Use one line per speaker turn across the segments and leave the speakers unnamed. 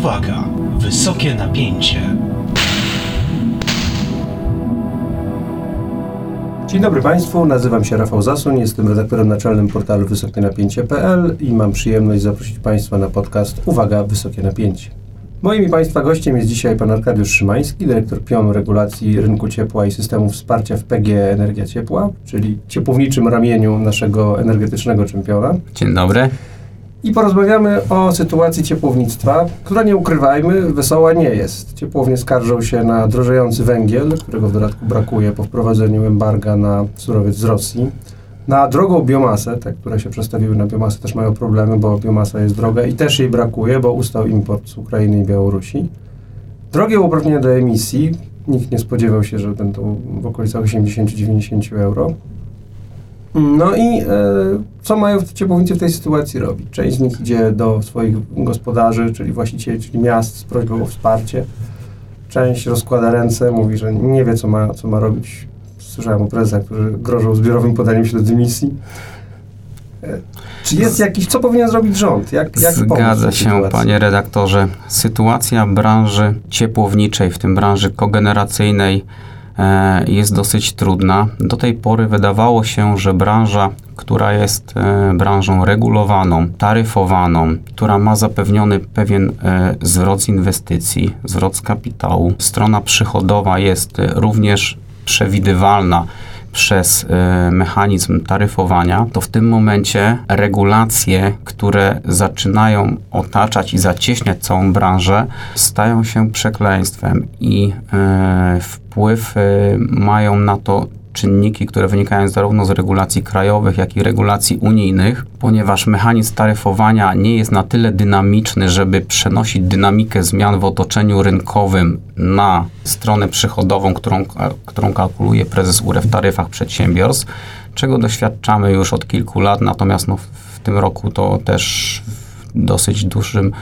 Uwaga! Wysokie napięcie.
Dzień dobry Państwu, nazywam się Rafał Zasuń, jestem redaktorem naczelnym portalu wysokienapięcie.pl i mam przyjemność zaprosić Państwa na podcast Uwaga, Wysokie Napięcie. Moim i Państwa gościem jest dzisiaj pan Arkadiusz Szymański, dyrektor pionu regulacji rynku ciepła i systemów wsparcia w PG Energia Ciepła, czyli ciepłowniczym ramieniu naszego energetycznego czempiona.
Dzień dobry.
I porozmawiamy o sytuacji ciepłownictwa, która nie ukrywajmy, wesoła nie jest. Ciepłownie skarżą się na drożejący węgiel, którego w dodatku brakuje po wprowadzeniu embarga na surowiec z Rosji. Na drogą biomasę, te, które się przestawiły na biomasę, też mają problemy, bo biomasa jest droga i też jej brakuje, bo ustał import z Ukrainy i Białorusi. Drogie uprawnienia do emisji, nikt nie spodziewał się, że będą w okolicach 80-90 euro. No i e, co mają ciepłownicy w tej sytuacji robić? Część z nich idzie do swoich gospodarzy, czyli właścicieli, czyli miast z prośbą o wsparcie. Część rozkłada ręce, mówi, że nie wie, co ma, co ma robić. Słyszałem o prezesach, którzy grożą zbiorowym podaniem się do dymisji. E, czy jest jakiś, co powinien zrobić rząd? Jak, jak
Zgadza się, sytuacji? panie redaktorze. Sytuacja branży ciepłowniczej, w tym branży kogeneracyjnej, jest dosyć trudna. Do tej pory wydawało się, że branża, która jest e, branżą regulowaną, taryfowaną, która ma zapewniony pewien e, zwrot z inwestycji, zwrot z kapitału, strona przychodowa jest również przewidywalna przez y, mechanizm taryfowania, to w tym momencie regulacje, które zaczynają otaczać i zacieśniać całą branżę, stają się przekleństwem i y, wpływ y, mają na to czynniki, które wynikają zarówno z regulacji krajowych, jak i regulacji unijnych, ponieważ mechanizm taryfowania nie jest na tyle dynamiczny, żeby przenosić dynamikę zmian w otoczeniu rynkowym na stronę przychodową, którą, którą kalkuluje prezes URE w taryfach przedsiębiorstw, czego doświadczamy już od kilku lat, natomiast no, w tym roku to też w dosyć dużym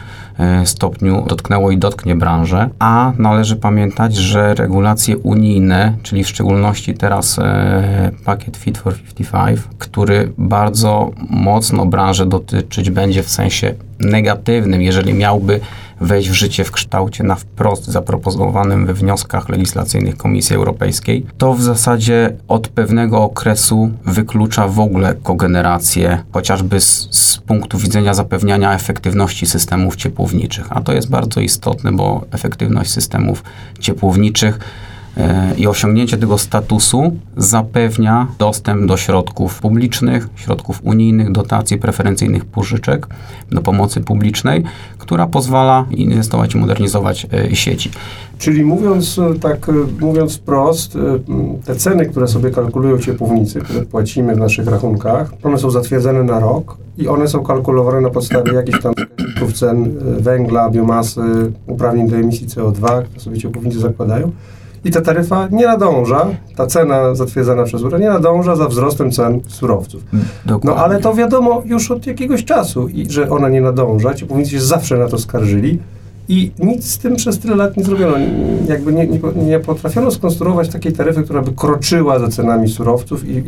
stopniu dotknęło i dotknie branżę, a należy pamiętać, że regulacje unijne, czyli w szczególności teraz e, pakiet Fit for 55, który bardzo mocno branżę dotyczyć będzie w sensie negatywnym, jeżeli miałby wejść w życie w kształcie na wprost zaproponowanym we wnioskach legislacyjnych Komisji Europejskiej, to w zasadzie od pewnego okresu wyklucza w ogóle kogenerację, chociażby z, z punktu widzenia zapewniania efektywności systemów ciepłowniczych. A to jest bardzo istotne, bo efektywność systemów ciepłowniczych i osiągnięcie tego statusu zapewnia dostęp do środków publicznych, środków unijnych, dotacji preferencyjnych pożyczek do pomocy publicznej, która pozwala inwestować i modernizować e, sieci.
Czyli mówiąc e, tak, e, mówiąc wprost, te ceny, które sobie kalkulują ciepłownicy, które płacimy w naszych rachunkach, one są zatwierdzone na rok i one są kalkulowane na podstawie jakichś tam cen węgla, biomasy, uprawnień do emisji CO2, które sobie ciepłownicy zakładają i ta taryfa nie nadąża, ta cena zatwierdzana przez URE nie nadąża za wzrostem cen surowców. Dokładnie. No ale to wiadomo już od jakiegoś czasu, i, że ona nie nadąża, ci powinni się zawsze na to skarżyli i nic z tym przez tyle lat nie zrobiono. Jakby nie, nie, nie potrafiono skonstruować takiej taryfy, która by kroczyła za cenami surowców i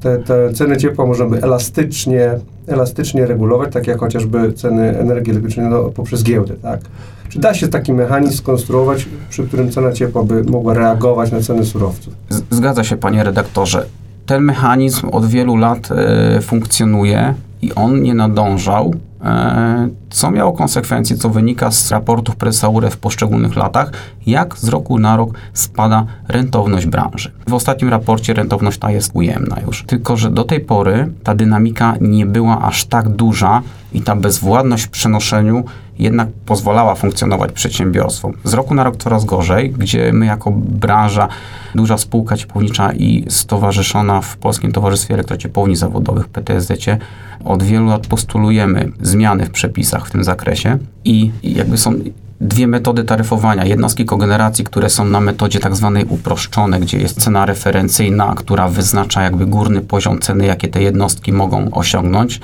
te, te ceny ciepła można by elastycznie, elastycznie regulować, tak jak chociażby ceny energii elektrycznej no, poprzez giełdę, tak? Czy da się taki mechanizm skonstruować, przy którym cena ciepła by mogła reagować na ceny surowców?
Zgadza się, panie redaktorze. Ten mechanizm od wielu lat e, funkcjonuje i on nie nadążał, co miało konsekwencje, co wynika z raportów prezesa URE w poszczególnych latach, jak z roku na rok spada rentowność branży. W ostatnim raporcie rentowność ta jest ujemna już, tylko że do tej pory ta dynamika nie była aż tak duża i ta bezwładność w przenoszeniu jednak pozwalała funkcjonować przedsiębiorstwom. Z roku na rok coraz gorzej, gdzie my jako branża, duża spółka ciepłownicza i stowarzyszona w Polskim Towarzystwie Elektrociepłowni Zawodowych PTSD od wielu lat postulujemy zmiany w przepisach w tym zakresie i jakby są dwie metody taryfowania. Jednostki kogeneracji, które są na metodzie tak zwanej uproszczonej, gdzie jest cena referencyjna, która wyznacza jakby górny poziom ceny, jakie te jednostki mogą osiągnąć.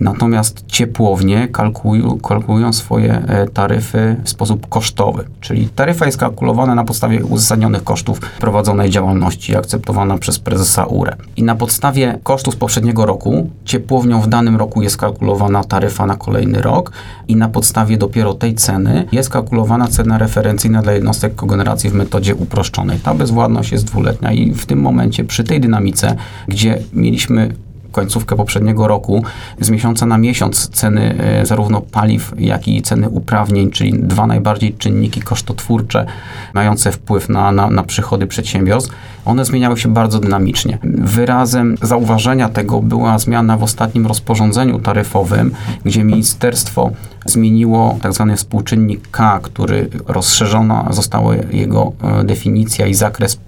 Natomiast ciepłownie kalkulują, kalkulują swoje e, taryfy w sposób kosztowy, czyli taryfa jest kalkulowana na podstawie uzasadnionych kosztów prowadzonej działalności, akceptowana przez prezesa URE. I na podstawie kosztów z poprzedniego roku ciepłownią w danym roku jest kalkulowana taryfa na kolejny rok i na podstawie dopiero tej ceny jest jest kalkulowana cena referencyjna dla jednostek kogeneracji w metodzie uproszczonej. Ta bezwładność jest dwuletnia i w tym momencie przy tej dynamice, gdzie mieliśmy końcówkę poprzedniego roku, z miesiąca na miesiąc ceny e, zarówno paliw, jak i ceny uprawnień, czyli dwa najbardziej czynniki kosztotwórcze, mające wpływ na, na, na przychody przedsiębiorstw, one zmieniały się bardzo dynamicznie. Wyrazem zauważenia tego była zmiana w ostatnim rozporządzeniu taryfowym, gdzie ministerstwo zmieniło tak zwany współczynnik K, który rozszerzona została jego e, definicja i zakres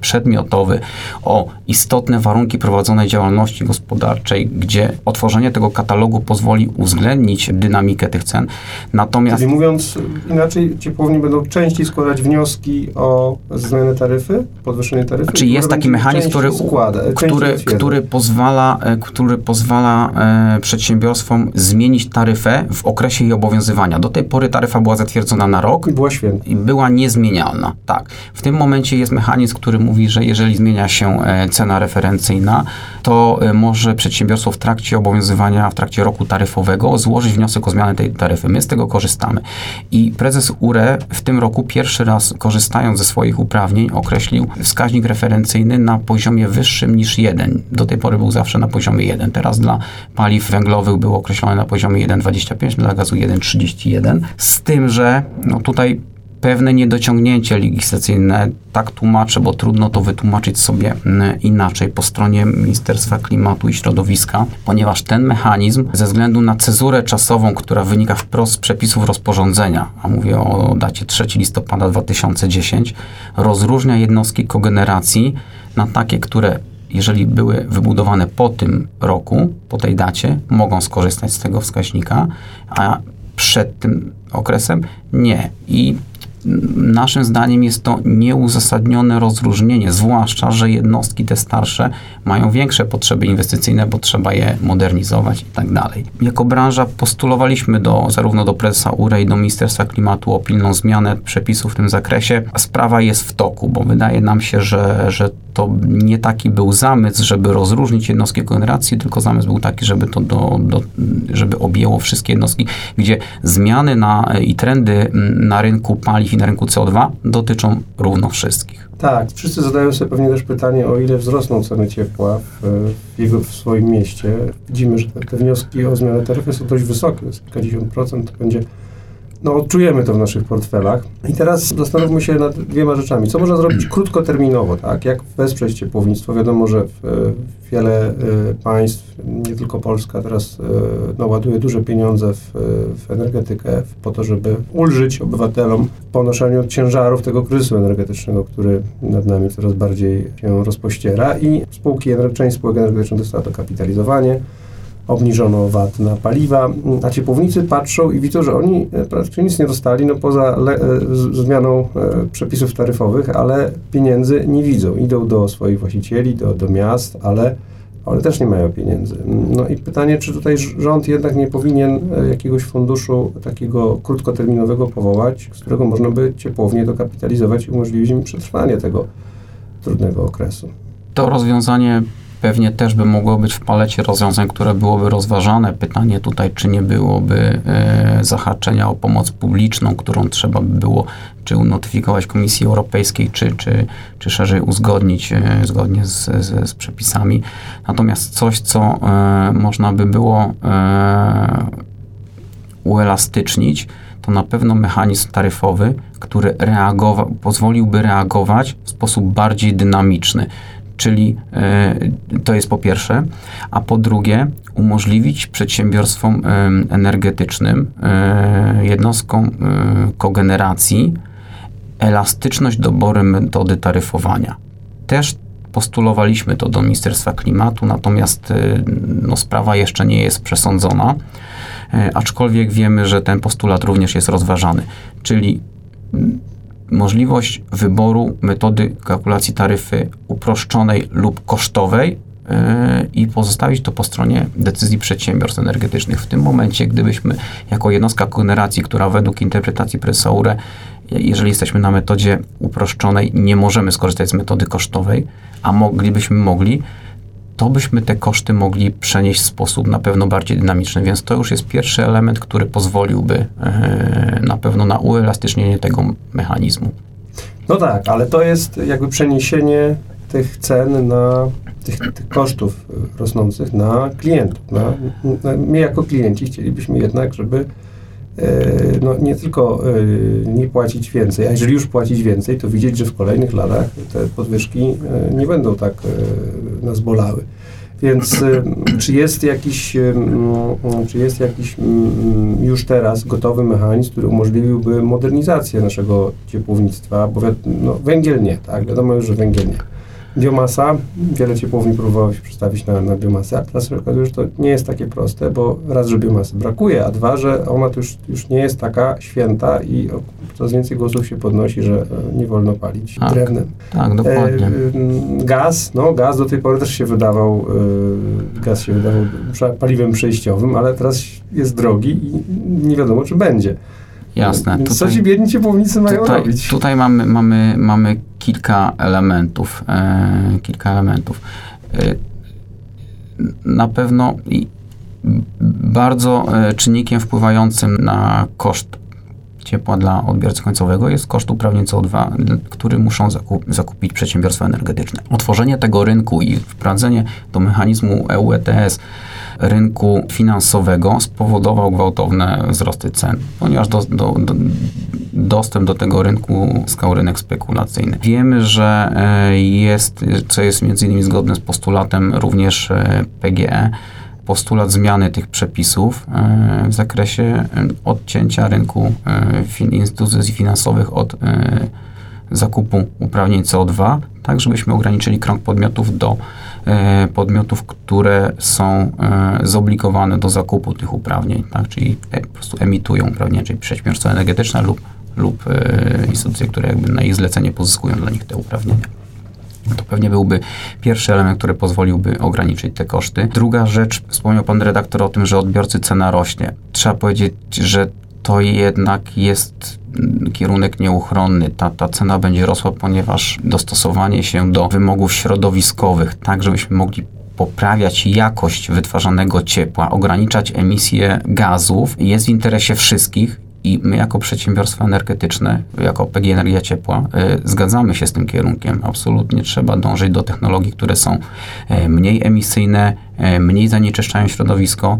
przedmiotowy o istotne warunki prowadzonej działalności gospodarczej, gdzie otworzenie tego katalogu pozwoli uwzględnić dynamikę tych cen.
Natomiast... Czyli mówiąc inaczej, ciepłownie będą częściej składać wnioski o zmianę taryfy, podwyższenie taryfy?
Czy jest taki mechanizm, który, składa, który, który pozwala, e, który pozwala e, przedsiębiorstwom zmienić taryfę w okresie jej obowiązywania. Do tej pory taryfa była zatwierdzona na rok.
I była święta.
I była niezmienialna, tak. W tym momencie jest mechanizm, który który mówi, że jeżeli zmienia się e, cena referencyjna, to e, może przedsiębiorstwo w trakcie obowiązywania, w trakcie roku taryfowego złożyć wniosek o zmianę tej taryfy. My z tego korzystamy. I prezes URE w tym roku pierwszy raz, korzystając ze swoich uprawnień, określił wskaźnik referencyjny na poziomie wyższym niż 1. Do tej pory był zawsze na poziomie 1. Teraz dla paliw węglowych był określony na poziomie 1,25, dla gazu 1,31. Z tym, że no tutaj pewne niedociągnięcie legislacyjne, tak tłumaczę, bo trudno to wytłumaczyć sobie mm, inaczej po stronie Ministerstwa Klimatu i Środowiska, ponieważ ten mechanizm ze względu na cezurę czasową, która wynika wprost z przepisów rozporządzenia, a mówię o dacie 3 listopada 2010, rozróżnia jednostki kogeneracji na takie, które jeżeli były wybudowane po tym roku, po tej dacie, mogą skorzystać z tego wskaźnika, a przed tym okresem nie. I Naszym zdaniem jest to nieuzasadnione rozróżnienie, zwłaszcza, że jednostki te starsze mają większe potrzeby inwestycyjne, bo trzeba je modernizować i tak dalej. Jako branża postulowaliśmy do, zarówno do prezesa URE i do Ministerstwa Klimatu o pilną zmianę przepisów w tym zakresie. Sprawa jest w toku, bo wydaje nam się, że, że to nie taki był zamysł, żeby rozróżnić jednostki kogeneracji, tylko zamysł był taki, żeby to do, do, żeby objęło wszystkie jednostki, gdzie zmiany na, i trendy na rynku paliw na rynku CO2 dotyczą równo wszystkich.
Tak, wszyscy zadają sobie pewnie też pytanie, o ile wzrosną ceny ciepła w, jego, w swoim mieście. Widzimy, że te, te wnioski o zmianę taryfy są dość wysokie, kilkadziesiąt procent, będzie no, odczujemy to w naszych portfelach. I teraz zastanówmy się nad dwiema rzeczami. Co można zrobić krótkoterminowo, tak? Jak wesprzeć ciepłownictwo? Wiadomo, że w, wiele y, państw, nie tylko Polska, teraz y, no, ładuje duże pieniądze w, w energetykę po to, żeby ulżyć obywatelom w ponoszeniu ciężarów tego kryzysu energetycznego, który nad nami coraz bardziej się rozpościera i spółki, część spółek energetycznych dostała to kapitalizowanie obniżono VAT na paliwa, a ciepłownicy patrzą i widzą, że oni e, praktycznie nic nie dostali, no poza le, e, zmianą e, przepisów taryfowych, ale pieniędzy nie widzą. Idą do swoich właścicieli, do, do miast, ale one też nie mają pieniędzy. No i pytanie, czy tutaj rząd jednak nie powinien jakiegoś funduszu takiego krótkoterminowego powołać, z którego można by ciepłownie dokapitalizować i umożliwić im przetrwanie tego trudnego okresu.
To rozwiązanie pewnie też by mogło być w palecie rozwiązań, które byłoby rozważane. Pytanie tutaj, czy nie byłoby e, zahaczenia o pomoc publiczną, którą trzeba by było czy unotyfikować Komisji Europejskiej, czy, czy, czy szerzej uzgodnić e, zgodnie z, z, z, przepisami. Natomiast coś, co e, można by było e, uelastycznić, to na pewno mechanizm taryfowy, który reagowa- pozwoliłby reagować w sposób bardziej dynamiczny czyli e, to jest po pierwsze, a po drugie umożliwić przedsiębiorstwom e, energetycznym, e, jednostkom kogeneracji elastyczność doboru metody taryfowania. Też postulowaliśmy to do Ministerstwa Klimatu, natomiast no, sprawa jeszcze nie jest przesądzona, aczkolwiek wiemy, że ten postulat również jest rozważany, czyli możliwość wyboru metody kalkulacji taryfy uproszczonej lub kosztowej yy, i pozostawić to po stronie decyzji przedsiębiorstw energetycznych. W tym momencie, gdybyśmy jako jednostka kogeneracji, która według interpretacji prezesa URE, jeżeli jesteśmy na metodzie uproszczonej, nie możemy skorzystać z metody kosztowej, a moglibyśmy mogli, to byśmy te koszty mogli przenieść w sposób na pewno bardziej dynamiczny, więc to już jest pierwszy element, który pozwoliłby e, na pewno na uelastycznienie tego mechanizmu.
No tak, ale to jest jakby przeniesienie tych cen na tych, tych kosztów rosnących na klientów. Na, na, my jako klienci chcielibyśmy jednak, żeby no, nie tylko e, nie płacić więcej, a jeżeli już płacić więcej, to widzieć, że w kolejnych latach te podwyżki e, nie będą tak nas bolały. Więc czy jest jakiś, czy jest jakiś już teraz gotowy mechanizm, który umożliwiłby modernizację naszego ciepłownictwa? Bo no, węgiel nie, tak? Wiadomo już, że węgiel nie. Biomasa, wiele ciepłowni próbowało się przestawić na, na biomasę, a teraz się okazuje, że to nie jest takie proste, bo raz, że biomasy brakuje, a dwa, że ona to już, już nie jest taka święta i coraz więcej głosów się podnosi, że e, nie wolno palić
tak,
drewnem.
Tak, dokładnie. E,
gaz, no gaz do tej pory też się wydawał, e, gaz się wydawał paliwem przejściowym, ale teraz jest drogi i nie wiadomo, czy będzie.
Jasne.
Tutaj, co ci biedni ciepłownicy mają
tutaj,
robić?
Tutaj mamy, mamy, mamy kilka elementów. E, kilka elementów. E, na pewno bardzo e, czynnikiem wpływającym na koszt ciepła dla odbiorcy końcowego jest koszt uprawnień CO2, który muszą zakup, zakupić przedsiębiorstwa energetyczne. Otworzenie tego rynku i wprowadzenie do mechanizmu EU ETS rynku finansowego spowodował gwałtowne wzrosty cen, ponieważ do, do, do, dostęp do tego rynku skał rynek spekulacyjny. Wiemy, że e, jest, co jest między innymi zgodne z postulatem również PGE, postulat zmiany tych przepisów e, w zakresie odcięcia rynku instytucji finansowych od zakupu uprawnień CO2, tak żebyśmy ograniczyli krąg podmiotów do E, podmiotów, które są e, zobligowane do zakupu tych uprawnień, tak? czyli e, po prostu emitują uprawnienia, czyli przedsiębiorstwa energetyczne lub, lub instytucje, które jakby na ich zlecenie pozyskują dla nich te uprawnienia. To pewnie byłby pierwszy element, który pozwoliłby ograniczyć te koszty. Druga rzecz, wspomniał pan redaktor o tym, że odbiorcy cena rośnie. Trzeba powiedzieć, że to jednak jest kierunek nieuchronny. Ta, ta cena będzie rosła, ponieważ dostosowanie się do wymogów środowiskowych, tak żebyśmy mogli poprawiać jakość wytwarzanego ciepła, ograniczać emisję gazów, jest w interesie wszystkich i my jako przedsiębiorstwo energetyczne, jako PG Energia Ciepła, y, zgadzamy się z tym kierunkiem. Absolutnie trzeba dążyć do technologii, które są y, mniej emisyjne, y, mniej zanieczyszczają środowisko,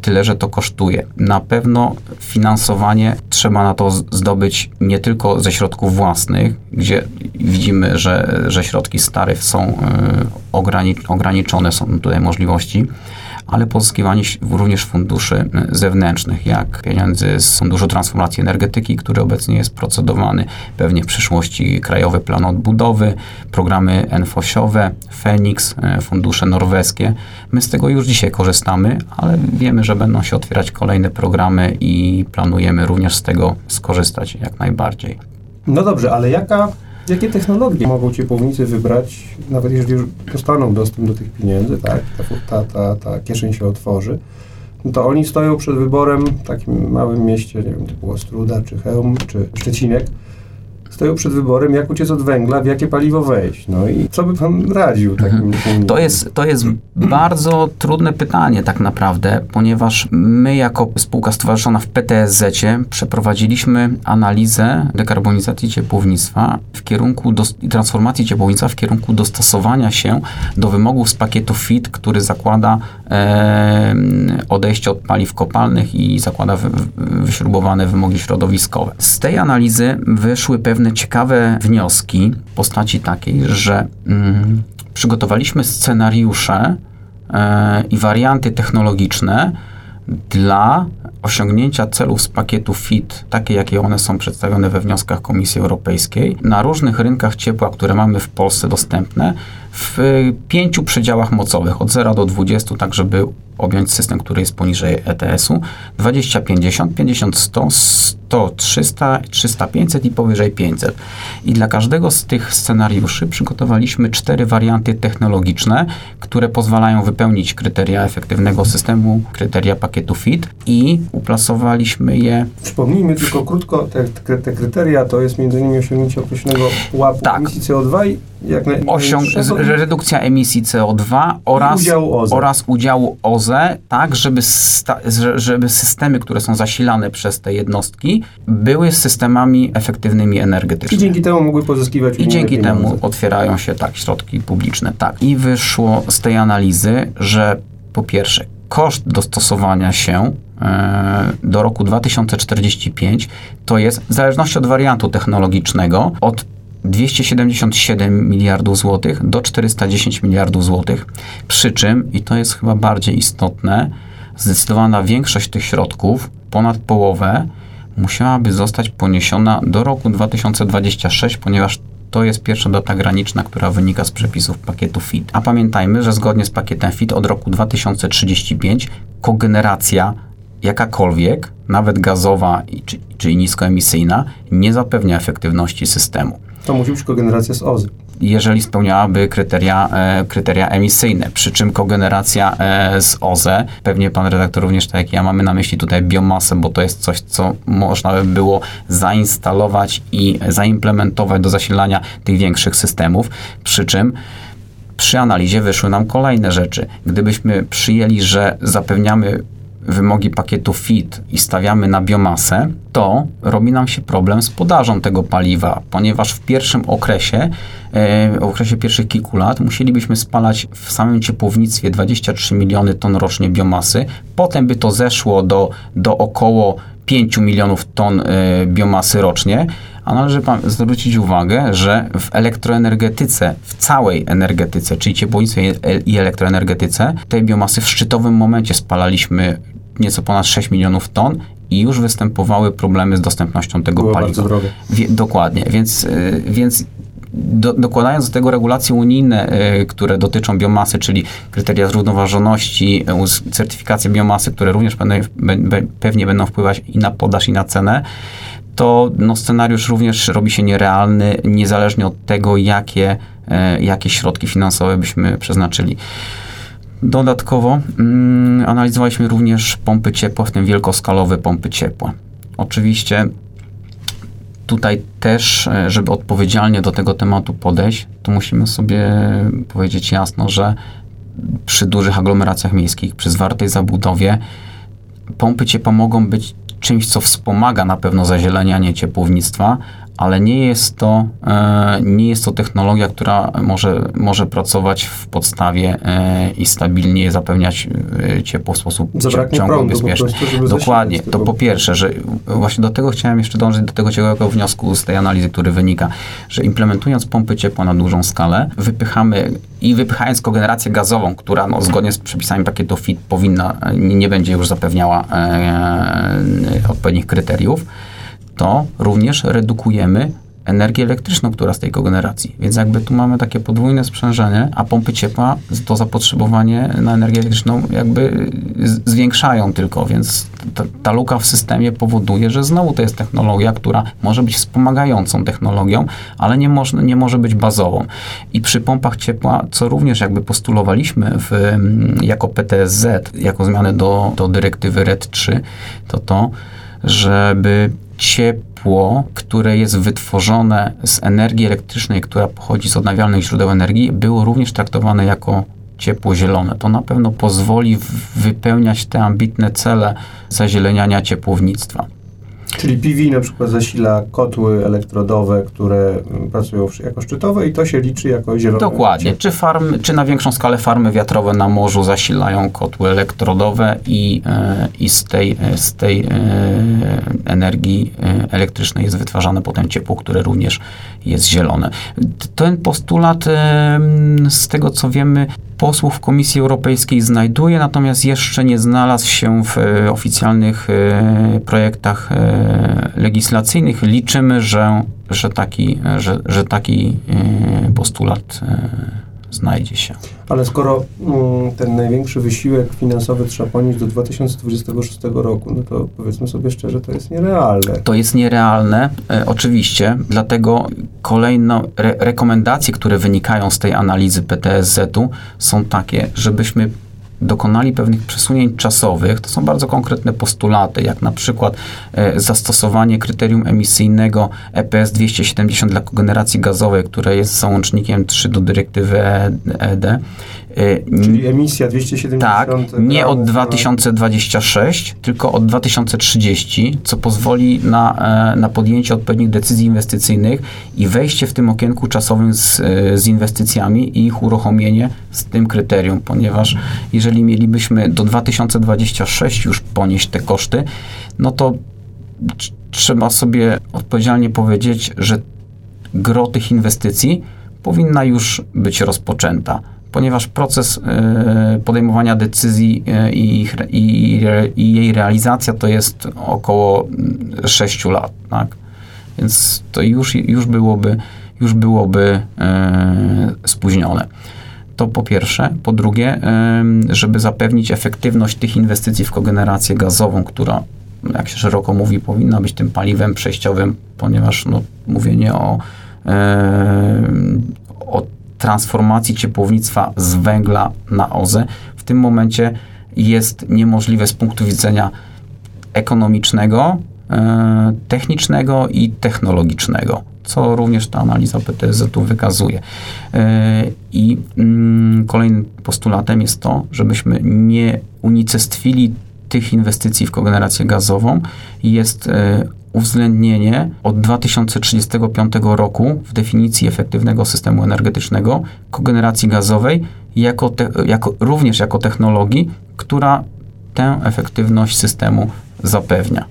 tyle, że to kosztuje. Na pewno finansowanie trzeba na to zdobyć nie tylko ze środków własnych, gdzie widzimy, że, że środki z taryf są ograniczone, są tutaj możliwości, ale pozyskiwanie również funduszy y, zewnętrznych, jak pieniędzy z Funduszu Transformacji Energetyki, który obecnie jest procedowany, pewnie w przyszłości Krajowy Plan Odbudowy, programy NFOŚowe, Fenix, y, fundusze norweskie. My z tego już dzisiaj korzystamy, ale wiemy, że będą się otwierać kolejne programy i planujemy również z tego skorzystać jak najbardziej.
No dobrze, ale jaka Jakie technologie mogą ciepłownicy wybrać, nawet jeżeli już dostaną dostęp do tych pieniędzy, tak, ta, ta, ta kieszeń się otworzy, no to oni stoją przed wyborem w takim małym mieście, nie wiem, typu Ostruda, czy Chełm, czy Szczecinek, stoją przed wyborem, jak uciec od węgla, w jakie paliwo wejść. No i co by pan radził takim mhm.
To jest, to jest bardzo trudne pytanie tak naprawdę, ponieważ my jako spółka stowarzyszona w PTSZ-cie przeprowadziliśmy analizę dekarbonizacji ciepłownictwa w kierunku do, transformacji ciepłownictwa w kierunku dostosowania się do wymogów z pakietu FIT, który zakłada odejście od paliw kopalnych i zakłada wy, wyśrubowane wymogi środowiskowe. Z tej analizy wyszły pewne pewne ciekawe wnioski w postaci takiej, że mm, przygotowaliśmy scenariusze e, i warianty technologiczne dla osiągnięcia celów z pakietu FIT, takie jakie one są przedstawione we wnioskach Komisji Europejskiej, na różnych rynkach ciepła, które mamy w Polsce dostępne, w pięciu przedziałach mocowych, od 0 do 20, tak żeby objąć system, który jest poniżej ETS-u, 20, 50, 50, 100, 100, 300, 300, 500 i powyżej 500. I dla każdego z tych scenariuszy przygotowaliśmy cztery warianty technologiczne, które pozwalają wypełnić kryteria efektywnego systemu, kryteria pakietu FIT i uplasowaliśmy je.
Przypomnijmy tylko krótko, te, te kryteria to jest m.in. osiągnięcie określonego pułapu tak. emisji CO2 i jak naj, i-
redukcja emisji CO2 oraz
udziału OZE.
oraz udziału OZE, tak, żeby, żeby systemy, które są zasilane przez te jednostki, były systemami efektywnymi
I
energetycznie.
dzięki temu mogły pozyskiwać
I dzięki
pieniądze.
temu otwierają się tak środki publiczne. Tak. I wyszło z tej analizy, że po pierwsze, koszt dostosowania się e, do roku 2045 to jest, w zależności od wariantu technologicznego, od 277 miliardów złotych do 410 miliardów złotych. Przy czym, i to jest chyba bardziej istotne, zdecydowana większość tych środków, ponad połowę, musiałaby zostać poniesiona do roku 2026, ponieważ to jest pierwsza data graniczna, która wynika z przepisów pakietu FIT. A pamiętajmy, że zgodnie z pakietem FIT od roku 2035 kogeneracja jakakolwiek, nawet gazowa czy, czyli niskoemisyjna, nie zapewnia efektywności systemu
To musi być kogeneracja z OZE.
jeżeli spełniałaby kryteria, e, kryteria emisyjne. Przy czym kogeneracja e, z OZE, pewnie pan redaktor również tak jak ja, mamy na myśli tutaj biomasę, bo to jest coś, co można by było zainstalować i zaimplementować do zasilania tych większych systemów. Przy czym przy analizie wyszły nam kolejne rzeczy. Gdybyśmy przyjęli, że zapewniamy wymogi pakietu FIT i stawiamy na biomasę, to robi nam się problem z podażą tego paliwa, ponieważ w pierwszym okresie, e, w okresie pierwszych kilku lat musielibyśmy spalać w samym ciepłownictwie 23 miliony ton rocznie biomasy, potem by to zeszło do, do około 5 milionów ton e, biomasy rocznie, a należy zwrócić uwagę, że w elektroenergetyce, w całej energetyce, czyli ciepłownictwie i- i elektroenergetyce, tej biomasy w szczytowym momencie spalaliśmy nieco ponad 6 milionów ton i już występowały problemy z dostępnością tego
Było
paliwa.
bardzo drogie.
Wie, dokładnie, więc, y, więc do, dokładając do tego regulacje unijne, y, które dotyczą biomasy, czyli kryteria zrównoważoności, y, certyfikacje biomasy, które również be- be- pewnie będą wpływać i na podaż, i na cenę, to no, scenariusz również robi się nierealny, niezależnie od tego, jakie, jakie środki finansowe byśmy przeznaczyli. Dodatkowo mm, analizowaliśmy również pompy ciepła, w tym wielkoskalowe pompy ciepła. Oczywiście tutaj też, e, żeby odpowiedzialnie do tego tematu podejść, to musimy sobie powiedzieć jasno, że przy dużych aglomeracjach miejskich, przy zwartej zabudowie, pompy ciepła mogą być czymś, co wspomaga na pewno zazielenianie ciepłownictwa, ale nie jest to, e, nie jest to technologia, która może, może pracować w podstawie e, i stabilnie zapewniać e, ciepło w sposób
Zabraknie
ciągły,
prądu
bezpieczny.
prostu,
Dokładnie. To po pierwsze, że właśnie do tego chciałem jeszcze dążyć, do tego ciekawego wniosku z tej analizy, który wynika, że implementując pompy ciepła na dużą skalę, wypychamy i wypychając kogenerację gazową, która no, zgodnie z przepisami pakietu FIT powinna, nie, nie będzie już zapewniała e, odpowiednich kryteriów, to również redukujemy energię elektryczną, która z tej kogeneracji. Więc jakby tu mamy takie podwójne sprzężenie, a pompy ciepła to zapotrzebowanie na energię elektryczną jakby zwiększają tylko, więc ta, ta luka w systemie powoduje, że znowu to jest technologia, która może być wspomagającą technologią, ale nie, może nie może być bazową. I przy pompach ciepła, co również jakby postulowaliśmy w, mm, jako PTSZ, jako zmianę do, do dyrektywy RED 3, to to, żeby ciepło, które jest wytworzone z energii elektrycznej, która pochodzi z odnawialnych źródeł energii, było również traktowane jako ciepło zielone. To na pewno pozwoli wypełniać te ambitne cele zazieleniania ciepłownictwa.
Czyli PV na przykład zasila kotły elektrodowe, które mm, pracują jako szczytowe i to się liczy jako zielone.
Dokładnie. Czy, farmy, czy na większą skalę farmy wiatrowe na morzu zasilają kotły elektrodowe i, e, i z tej, e, z tej e, energii elektrycznej jest wytwarzane potem ciepło, które również jest zielone. Ten postulat z tego co wiemy posłów Komisji Europejskiej znajduje, natomiast jeszcze nie znalazł się w e, oficjalnych e, projektach e, legislacyjnych. Liczymy, że, że taki, że, że taki postulat znajdzie się.
Ale skoro mm, ten największy wysiłek finansowy trzeba ponieść do 2026 roku, no to powiedzmy sobie szczerze, to jest nierealne.
To jest nierealne, e, oczywiście, dlatego kolejne re rekomendacje, które wynikają z tej analizy PTSZ-u są takie, żebyśmy dokonali pewnych przesunięć czasowych, to są bardzo konkretne postulaty, jak na przykład e, zastosowanie kryterium emisyjnego EPS 270 dla kogeneracji gazowej, które jest załącznikiem 3 do dyrektywy ED. E,
Czyli emisja 270
tak, nie od
na-
2026, tylko od 2030, co pozwoli na, e, na podjęcie odpowiednich decyzji inwestycyjnych i wejście w tym okienku czasowym z, e, z inwestycjami i ich uruchomienie z tym kryterium, ponieważ jeżeli mielibyśmy do 2026 już ponieść te koszty, no to tr- trzeba sobie odpowiedzialnie powiedzieć, że gro tych inwestycji powinna już być rozpoczęta, ponieważ proces e, podejmowania decyzji e, i, jej realizacja to jest około 6 lat, tak? Więc to już, już byłoby, już byłoby e, spóźnione. To po pierwsze. Po drugie, żeby zapewnić efektywność tych inwestycji w kogenerację gazową, która, jak się szeroko mówi, powinna być tym paliwem przejściowym, ponieważ no, mówienie o, o transformacji ciepłownictwa z węgla na OZE w tym momencie jest niemożliwe z punktu widzenia ekonomicznego, e, technicznego i technologicznego, co również ta analiza PTZ-u wykazuje. E, I mm, kolejnym postulatem jest to, żebyśmy nie unicestwili tych inwestycji w kogenerację gazową jest e, uwzględnienie od 2035 roku w definicji efektywnego systemu energetycznego kogeneracji gazowej jako, te, jako również jako technologii, która tę efektywność systemu zapewnia.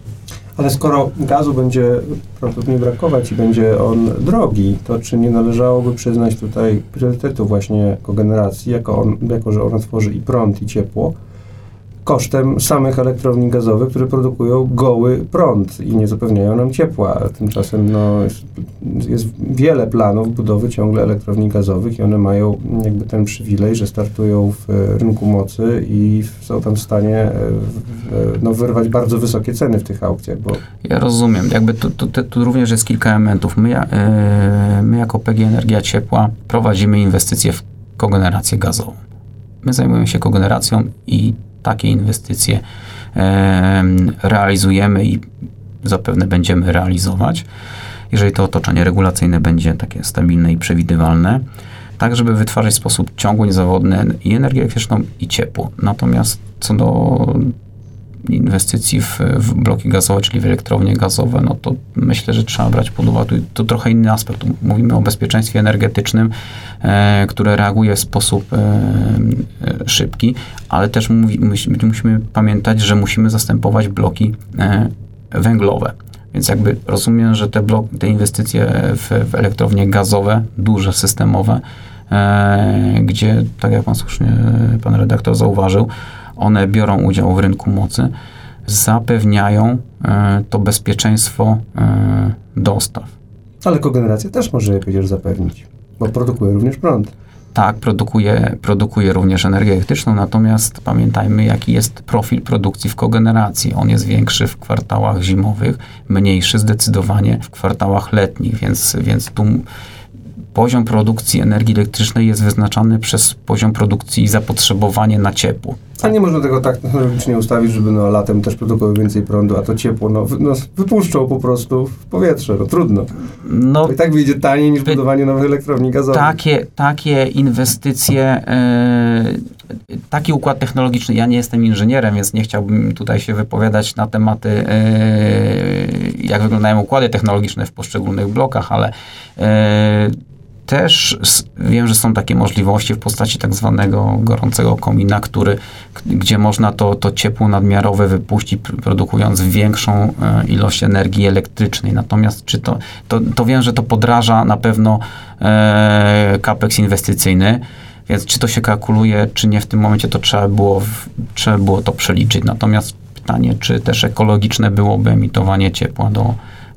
Ale skoro gazu będzie prawdopodobnie brakować i będzie on drogi, to czy nie należałoby przyznać tutaj priorytetu właśnie kogeneracji, jako, on, jako że ona tworzy i prąd, i ciepło, kosztem samych elektrowni gazowych, które produkują goły prąd i nie zapewniają nam ciepła. Tymczasem no, jest, wiele planów budowy ciągle elektrowni gazowych i one mają jakby ten przywilej, że startują w e, rynku mocy i są tam w stanie e, e, no, wyrwać bardzo wysokie ceny w tych aukcjach, bo
Ja rozumiem, jakby tu, tu, tu- również jest kilka elementów. My, my jako PG Energia Ciepła prowadzimy inwestycje w kogenerację gazową. My zajmujemy się kogeneracją i takie inwestycje realizujemy i zapewne będziemy realizować, jeżeli to otoczenie regulacyjne będzie takie stabilne i przewidywalne, tak żeby wytwarzać w sposób ciągły, niezawodny i energię elektryczną i ciepło. Natomiast co do inwestycji w, w bloki gazowe, czyli w elektrownie gazowe, no to myślę, że trzeba brać pod uwagę, tu, tu trochę inny aspekt. Mówimy o bezpieczeństwie energetycznym, e, które reaguje w sposób e, e, szybki, ale też mówi, musimy, musimy pamiętać, że musimy zastępować bloki e, węglowe. Więc jakby rozumiem, że te, blok, te inwestycje w, w elektrownie gazowe, duże, systemowe, e, gdzie, tak jak pan słusznie, pan redaktor zauważył, one biorą udział w rynku mocy, zapewniają e, to bezpieczeństwo e, dostaw.
ale kogeneracja też może je przecież zapewnić, bo produkuje również prąd.
Tak, produkuje, produkuje również energię elektryczną, natomiast pamiętajmy, jaki jest profil produkcji w kogeneracji. On jest większy w kwartałach zimowych, mniejszy zdecydowanie w kwartałach letnich, więc, więc tu poziom produkcji energii elektrycznej jest wyznaczany przez poziom produkcji i zapotrzebowanie na ciepło.
A nie można tego tak technologicznie ustawić, żeby no, latem też produkowały więcej prądu, a to ciepło no, no, wypuszczą po prostu w powietrze. No trudno.
No,
i tak wyjdzie taniej niż budowanie nowych elektrowni gazowych.
Takie, takie inwestycje, e, taki układ technologiczny, ja nie jestem inżynierem, więc nie chciałbym tutaj się wypowiadać na tematy, e, jak wyglądają układy technologiczne w poszczególnych blokach, ale e, też wiem, że są takie możliwości w postaci tak zwanego gorącego komina, który, gdzie można to, to ciepło nadmiarowe wypuścić, pr- produkując większą e, ilość energii elektrycznej. Natomiast czy to, to, to wiem, że to podraża na pewno e, capex inwestycyjny, więc czy to się kalkuluje, czy nie w tym momencie, to trzeba było, trzeba było to przeliczyć. Natomiast pytanie, czy też ekologiczne byłoby emitowanie ciepła do,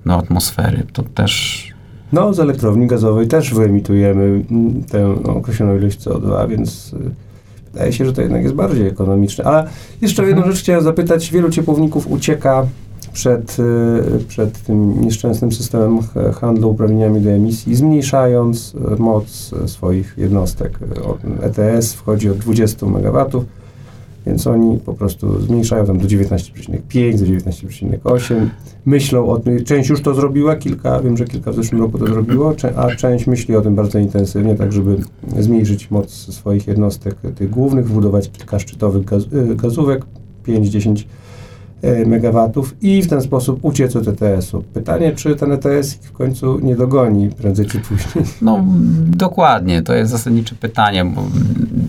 do atmosfery, to też
No, z elektrowni gazowej też wyemitujemy tę określoną ilość CO2, więc y, wydaje się, że to jednak jest bardziej ekonomiczne. Ale jeszcze o jedną rzecz chciałem zapytać. Wielu ciepłowników ucieka przed, y, przed tym nieszczęsnym systemem handlu uprawnieniami do emisji, zmniejszając y, moc swoich jednostek. ETS wchodzi od 20 MW więc oni po prostu zmniejszają tam do 19,5, do 19,8. Myślą o tym, część już to zrobiła, kilka, wiem, że kilka w zeszłym roku to zrobiło, a część myśli o tym bardzo intensywnie, tak żeby zmniejszyć moc swoich jednostek tych głównych, wbudować kilka szczytowych gaz, y, gazówek, 5, 10 E, MW i w ten sposób uciec od ETS-u. Pytanie, czy ten ETS w końcu nie dogoni prędzej czy później?
No dokładnie, to jest zasadnicze pytanie, bo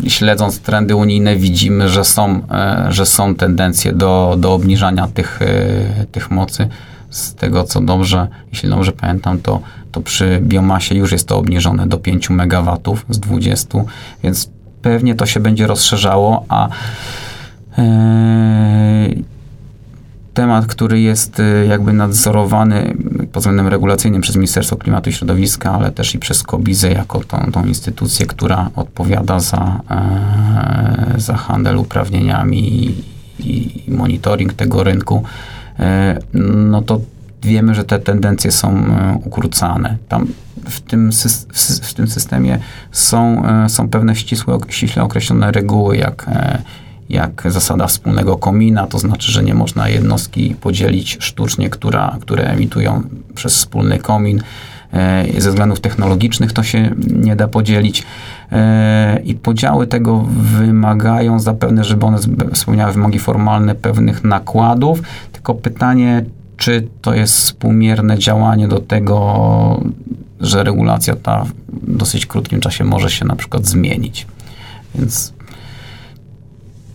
śledząc trendy unijne widzimy, że są, e, że są tendencje do, do obniżania tych, e, tych mocy. Z tego co dobrze, jeśli dobrze pamiętam, to, to przy biomasie już jest to obniżone do 5 MW z 20, więc pewnie to się będzie rozszerzało, a yy, temat, który jest y, jakby nadzorowany pod względem regulacyjnym przez Ministerstwo Klimatu i Środowiska, ale też i przez KOBIZę jako tą, tą instytucję, która odpowiada za, e, za handel uprawnieniami i, i monitoring tego rynku, e, no to wiemy, że te tendencje są e, ukrócane. Tam w tym, w tym systemie są, są pewne ścisłe, ściśle określone reguły, jak jak zasada wspólnego komina, to znaczy, że nie można jednostki podzielić sztucznie, która, które emitują przez wspólny komin. E, ze względów technologicznych to się nie da podzielić. E, I podziały tego wymagają zapewne, żeby one spełniały wymogi formalne pewnych nakładów. Tylko pytanie, czy to jest współmierne działanie do tego, że regulacja ta w dosyć krótkim czasie może się na przykład zmienić. Więc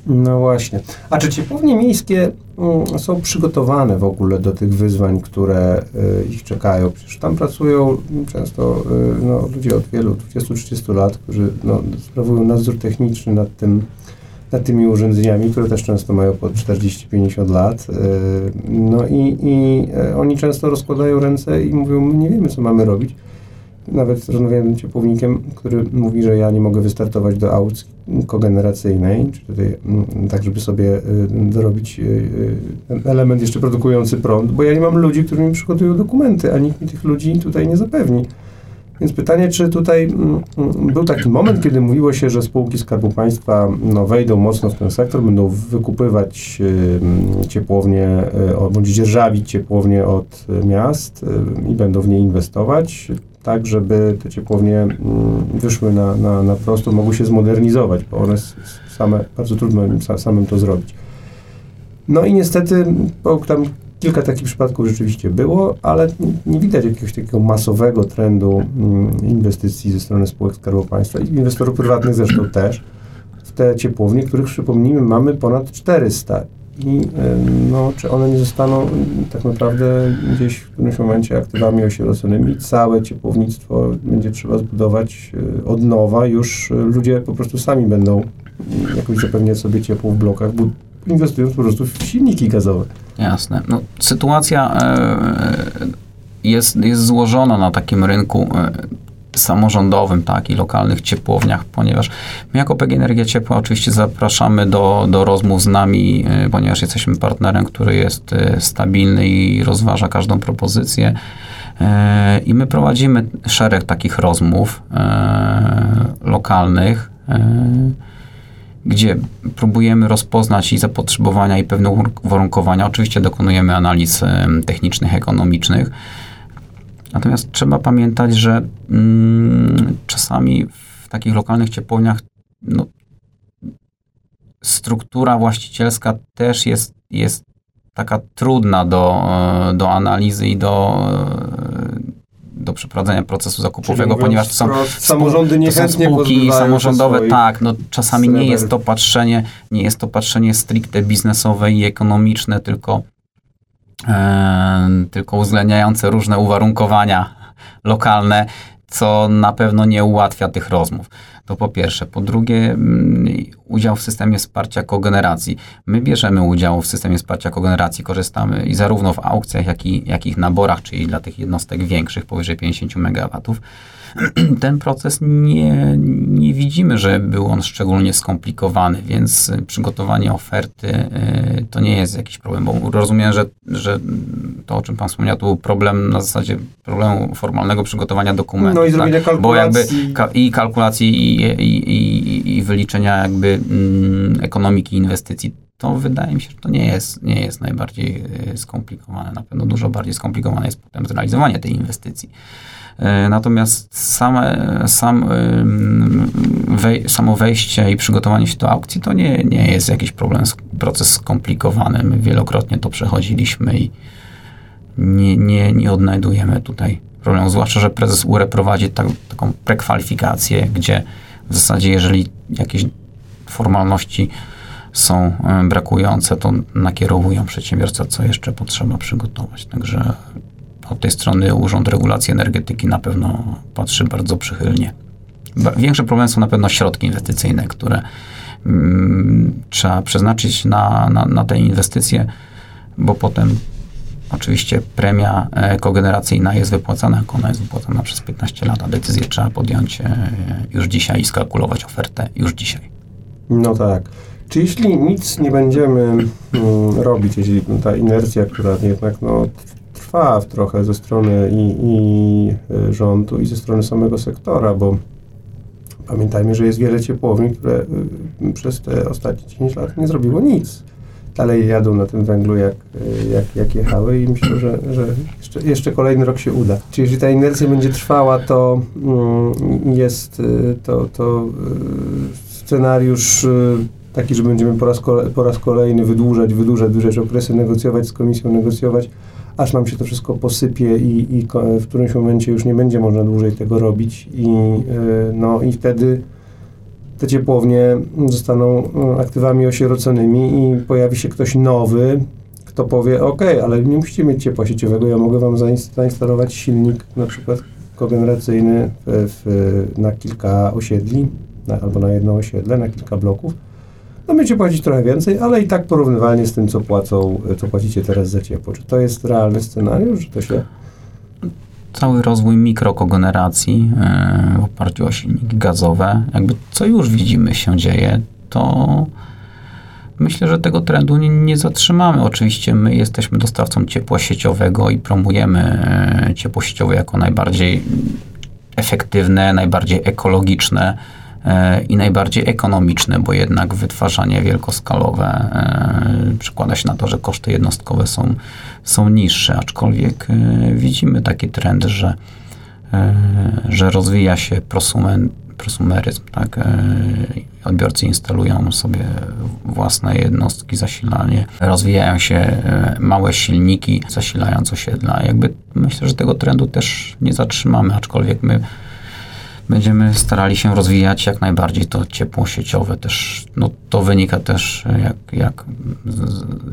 no właśnie. A czy ciepłownie miejskie mm, są przygotowane w ogóle do tych wyzwań, które y, ich czekają? Przecież tam pracują często y, no, ludzie od wielu, 20-30 lat, którzy no, sprawują nadzór techniczny nad tym, nad tymi urządzeniami, które też często mają po 40-50 lat. Y, no i, i oni często rozkładają ręce i mówią, my nie wiemy, co mamy robić nawet rozmawiałem z ciepłownikiem, który mówi, że ja nie mogę wystartować do aut kogeneracyjnej, czy tutaj, mm, tak żeby sobie y, dorobić y, y, ten element jeszcze produkujący prąd, bo ja nie mam ludzi, którzy mi przygotują dokumenty, a nikt mi tych ludzi tutaj nie zapewni. Więc pytanie, czy tutaj mm, mm, był taki moment, kiedy mówiło się, że spółki Skarbu Państwa no, wejdą mocno w ten sektor, będą wykupywać ciepłownie, bądź dzierżawić ciepłownie od miast i będą w nie inwestować tak, żeby te ciepłownie mm, wyszły na, na, na prosto, mogły się zmodernizować, bo one same, bardzo trudno im samym to zrobić. No i niestety, bo tam kilka takich przypadków rzeczywiście było, ale nie widać jakiegoś takiego masowego trendu mm, inwestycji ze strony spółek Skarbu Państwa i inwestorów prywatnych zresztą też w te ciepłownie, których przypomnijmy mamy ponad 400 i no, czy one nie zostaną tak naprawdę gdzieś w którymś momencie aktywami osieroconymi. Całe ciepłownictwo będzie trzeba zbudować e, od nowa. Już e, ludzie po prostu sami będą jakoś zapewniać sobie ciepło w blokach, bo inwestując po prostu w silniki gazowe.
Jasne. No, sytuacja e, jest, jest złożona na takim rynku samorządowym, tak, i lokalnych ciepłowniach, ponieważ my jako PG Energia Ciepła oczywiście zapraszamy do, do rozmów z nami, e, ponieważ jesteśmy partnerem, który jest e, stabilny i rozważa każdą propozycję. E, I my prowadzimy szereg takich rozmów lokalnych, gdzie próbujemy rozpoznać i zapotrzebowania, i pewne uwarunkowania. Oczywiście dokonujemy analiz technicznych, ekonomicznych Natomiast trzeba pamiętać, że mm, czasami w takich lokalnych ciepłowniach no, struktura właścicielska też jest, jest taka trudna do, e, do analizy i do, e, do przeprowadzenia procesu zakupowego, ponieważ to są,
samorządy niechętnie
to są spółki samorządowe, tak, no czasami nie jest to patrzenie, nie jest to patrzenie stricte biznesowe i ekonomiczne, tylko tylko uwzględniające różne uwarunkowania lokalne, co na pewno nie ułatwia tych rozmów. To po pierwsze. Po drugie, mm, udział w systemie wsparcia kogeneracji. My bierzemy udział w systemie wsparcia kogeneracji, korzystamy i zarówno w aukcjach, jak i, jak i naborach, czyli dla tych jednostek większych, powyżej 50 MW. Ten proces nie, nie widzimy, że był on szczególnie skomplikowany, więc przygotowanie oferty y, to nie jest jakiś problem, bo rozumiem, że, że to, o czym pan wspomniał, to był problem na zasadzie problemu formalnego przygotowania dokumentów.
No i zrobienia
tak? Bo jakby
kalkulacji.
ka- i kalkulacji, i, i, i, i wyliczenia jakby mm, ekonomiki inwestycji. To wydaje mi się, że to nie jest, nie jest najbardziej y, skomplikowane. Na pewno dużo bardziej skomplikowane jest potem zrealizowanie tej inwestycji. E, Natomiast same, sam, ym, wej, samo wejście i przygotowanie się do aukcji to nie, nie jest jakiś problem, proces skomplikowany. My wielokrotnie to przechodziliśmy i nie, nie, nie odnajdujemy tutaj problemu. Zwłaszcza, że prezes URE prowadzi tak, taką prekwalifikację, gdzie w zasadzie jeżeli jakieś formalności są e, brakujące, to nakierowują przedsiębiorcę, co jeszcze potrzeba przygotować. Także od tej strony Urząd Regulacji Energetyki na pewno patrzy bardzo przychylnie. Większe problemy są na pewno środki inwestycyjne, które mm, trzeba przeznaczyć na, na, na te inwestycje, bo potem oczywiście premia e, kogeneracyjna jest wypłacana, jak ona jest wypłacana przez 15 lat, a decyzję trzeba podjąć e, już dzisiaj i skalkulować ofertę już dzisiaj.
No tak. Czy jeśli nic nie będziemy mm, robić, jeśli ta inercja, która jednak no, trwa w trochę ze strony i, i y, rządu, i ze strony samego sektora, bo pamiętajmy, że jest wiele ciepłowni, które y, przez te ostatnie 10 lat nie zrobiło nic. Dalej jadą na tym węglu, jak, y, jak, jak jechały i myślę, że, że jeszcze, jeszcze kolejny rok się uda. Czyli jeśli ta inercja będzie trwała, to mm, jest to, to scenariusz taki, że będziemy po raz, po raz kolejny wydłużać, wydłużać, wydłużać okresy, negocjować z komisją, negocjować, aż nam się to wszystko posypie i, i w którymś momencie już nie będzie można dłużej tego robić i, y, no, i wtedy te ciepłownie zostaną y, aktywami osieroconymi i pojawi się ktoś nowy, kto powie, ok, ale nie musicie mieć ciepła sieciowego, ja mogę wam zains- zainstalować silnik na przykład kogeneracyjny w, w, na kilka osiedli, na, albo na jedno osiedle, na kilka bloków. No będziecie płacić trochę więcej, ale i tak porównywalnie z tym, co płacą, co płacicie teraz za ciepło. Czy to jest realny scenariusz, że to się...
cały rozwój mikrokogeneracji e, w oparciu o silniki gazowe, jakby co już widzimy się dzieje, to myślę, że tego trendu nie, nie zatrzymamy. Oczywiście my jesteśmy dostawcą ciepła sieciowego i promujemy e, ciepło sieciowe jako najbardziej efektywne, najbardziej ekologiczne i najbardziej ekonomiczne, bo jednak wytwarzanie wielkoskalowe e, przekłada się na to, że koszty jednostkowe są, są niższe, aczkolwiek e, widzimy taki trend, że, e, że rozwija się prosumen, prosumeryzm, tak? E, Odbiorcy instalują sobie własne jednostki zasilanie, rozwijają się e, małe silniki zasilając osiedla. Jakby myślę, że tego trendu też nie zatrzymamy, aczkolwiek my będziemy starali się rozwijać jak najbardziej to ciepło sieciowe też, no to wynika też jak, jak,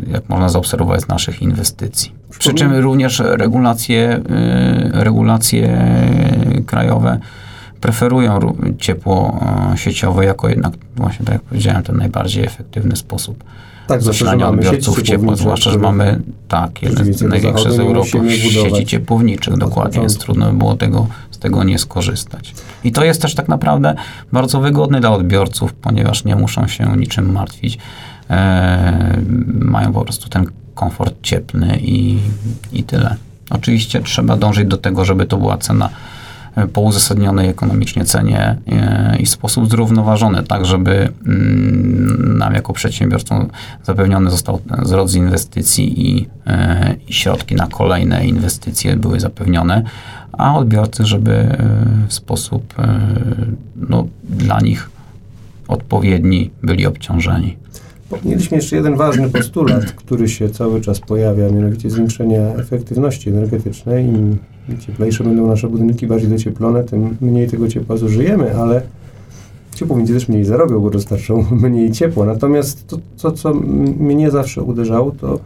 jak można zaobserwować z naszych inwestycji. Przy czym również regulacje, y, regulacje krajowe preferują ciepło e, sieciowe jako jednak właśnie tak jak powiedziałem ten najbardziej efektywny sposób
Tak,
zasilania odbiorców ciepła, zwłaszcza, że mamy tak, jeden z największych z Europy sieci ciepłowniczych, dokładnie, więc trudno by było tego, z tego nie skorzystać. I to jest też tak naprawdę bardzo wygodne dla odbiorców, ponieważ nie muszą się niczym martwić. E, mają po prostu ten komfort cieplny i, i tyle. Oczywiście trzeba dążyć do tego, żeby to była cena po uzasadnionej ekonomicznie cenie e, i w sposób zrównoważony, tak żeby mm, nam jako przedsiębiorcom zapewniony został zwrot z inwestycji i, e, i środki na kolejne inwestycje były zapewnione, a odbiorcy, żeby e, w sposób e, no, dla nich odpowiedni byli obciążeni.
Mieliśmy jeszcze jeden ważny postulat, który się cały czas pojawia, mianowicie zwiększenia efektywności energetycznej. Cieplejsze będą nasze budynki, bardziej docieplone, tym mniej tego ciepła zużyjemy, ale ciepłownicy też mniej zarobią, bo dostarczą mniej ciepła. Natomiast to, to co mnie zawsze uderzało, to,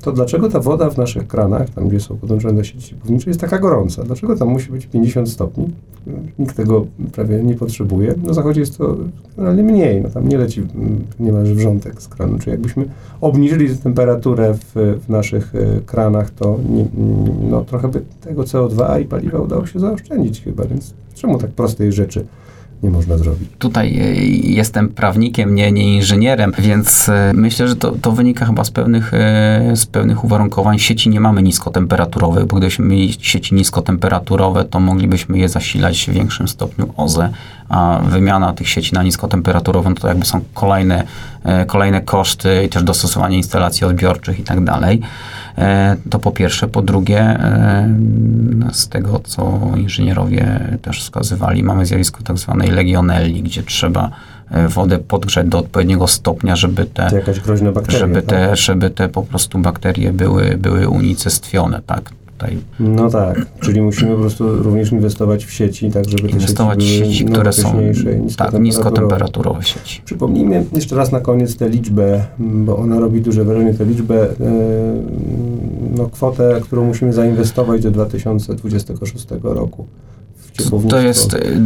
to dlaczego ta woda w naszych kranach, tam gdzie są podłączone do sieci ciepłowniczej, jest taka gorąca? Dlaczego tam musi być 50 stopni? Nikt tego prawie nie potrzebuje. Na zachodzie jest to generalnie mniej, no tam nie leci mm, niemalże wrzątek z kranu. Czy jakbyśmy obniżyli temperaturę w, w naszych e, kranach, to nie, no, trochę by tego CO2 i paliwa udało się zaoszczędzić chyba, więc czemu tak prostej rzeczy nie można zrobić.
Tutaj e, jestem prawnikiem, nie, nie inżynierem, więc e, myślę, że to, to wynika chyba z pewnych, e, z pewnych uwarunkowań. Sieci nie mamy niskotemperaturowych, bo gdybyśmy mieli sieci niskotemperaturowe, to moglibyśmy je zasilać w większym stopniu OZE, a wymiana tych sieci na niskotemperaturowe to jakby są kolejne, kolejne koszty i też dostosowanie instalacji odbiorczych i tak dalej. To po pierwsze. Po drugie, z tego, co inżynierowie też wskazywali, mamy zjawisko tak zwanej legionelli, gdzie trzeba e, wodę podgrzać do odpowiedniego stopnia, żeby te,
bakteria,
żeby, te,
tak?
żeby te po prostu bakterie były, były unicestwione, tak? Tutaj
no tak, czyli musimy po prostu również inwestować w sieci, tak żeby te
inwestować
sieci,
w sieci, które są tak, niskotemperaturowe sieci.
Przypomnijmy jeszcze raz na koniec tę liczbę, bo ona robi duże wrażenie, tę liczbę, e, no kwotę, którą musimy zainwestować do 2026 roku.
To jest, y,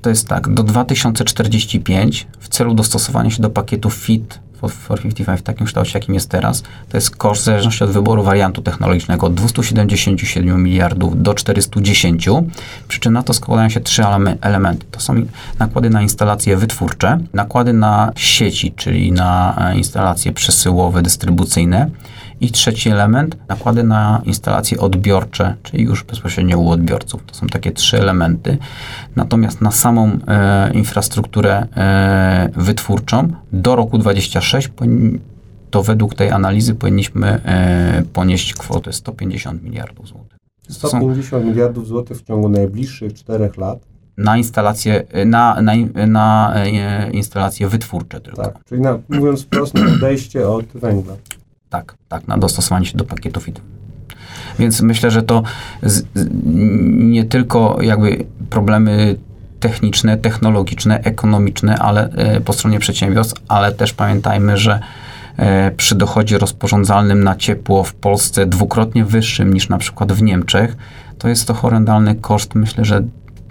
to jest tak, do 2045 w celu dostosowania się do pakietu FIT for 55 w takim kształcie, jakim jest teraz, to jest koszt w zależności od wyboru wariantu technologicznego od 277 miliardów do 410, przy czym na to składają się trzy elementy. To są nakłady na instalacje wytwórcze, nakłady na sieci, czyli na e, instalacje przesyłowe, dystrybucyjne i trzeci element, nakłady na instalacje odbiorcze, czyli już bezpośrednio u odbiorców. To są takie trzy elementy. Natomiast na samą e, infrastrukturę e, wytwórczą do roku 26 to według tej analizy powinniśmy e, ponieść kwotę 150 miliardów złotych.
150 są, miliardów złotych w ciągu najbliższych czterech lat
na instalacje, na, na, na e, instalacje wytwórcze tylko.
Tak, czyli na, mówiąc wprost, odejście od węgla.
Tak, tak, na dostosowanie się do pakietu FIT. Więc myślę, że to z, nie tylko jakby problemy techniczne, technologiczne, ekonomiczne, ale e, po stronie przedsiębiorstw, ale też pamiętajmy, że e, przy dochodzie rozporządzalnym na ciepło w Polsce dwukrotnie wyższym niż na przykład w Niemczech, to jest to horrendalny koszt, myślę, że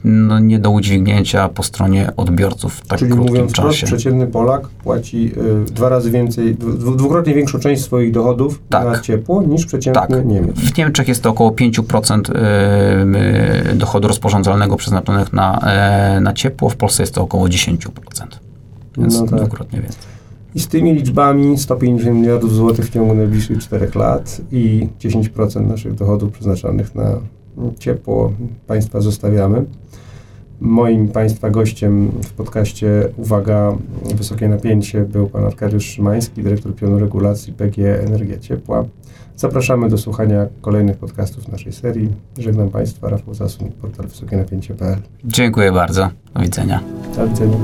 no, nie do udźwignięcia po stronie odbiorców w tak
Czyli
krótkim
mówiąc
czasie.
Wprost, przeciętny Polak płaci y, dwa razy więcej, dwukrotnie większą część swoich dochodów tak. na ciepło niż przeciętny tak. Niemiec.
W Niemczech jest to około 5% y, y, dochodu rozporządzalnego przeznaczonych na, y, na ciepło, w Polsce jest to około 10%. Więc no tak. dwukrotnie więcej.
I z tymi liczbami 150 miliardów złotych w ciągu najbliższych 4 lat i 10% naszych dochodów przeznaczonych na ciepło Państwa zostawiamy. Moim Państwa gościem w podcaście Uwaga, Wysokie Napięcie był Pan Arkadiusz Szymański, dyrektor pionu regulacji PG Energia Ciepła. Zapraszamy do słuchania kolejnych podcastów naszej serii. Żegnam Państwa, Rafał Zasun, portal wysokienapięcie.pl.
Dziękuję bardzo. Do widzenia.
Do widzenia.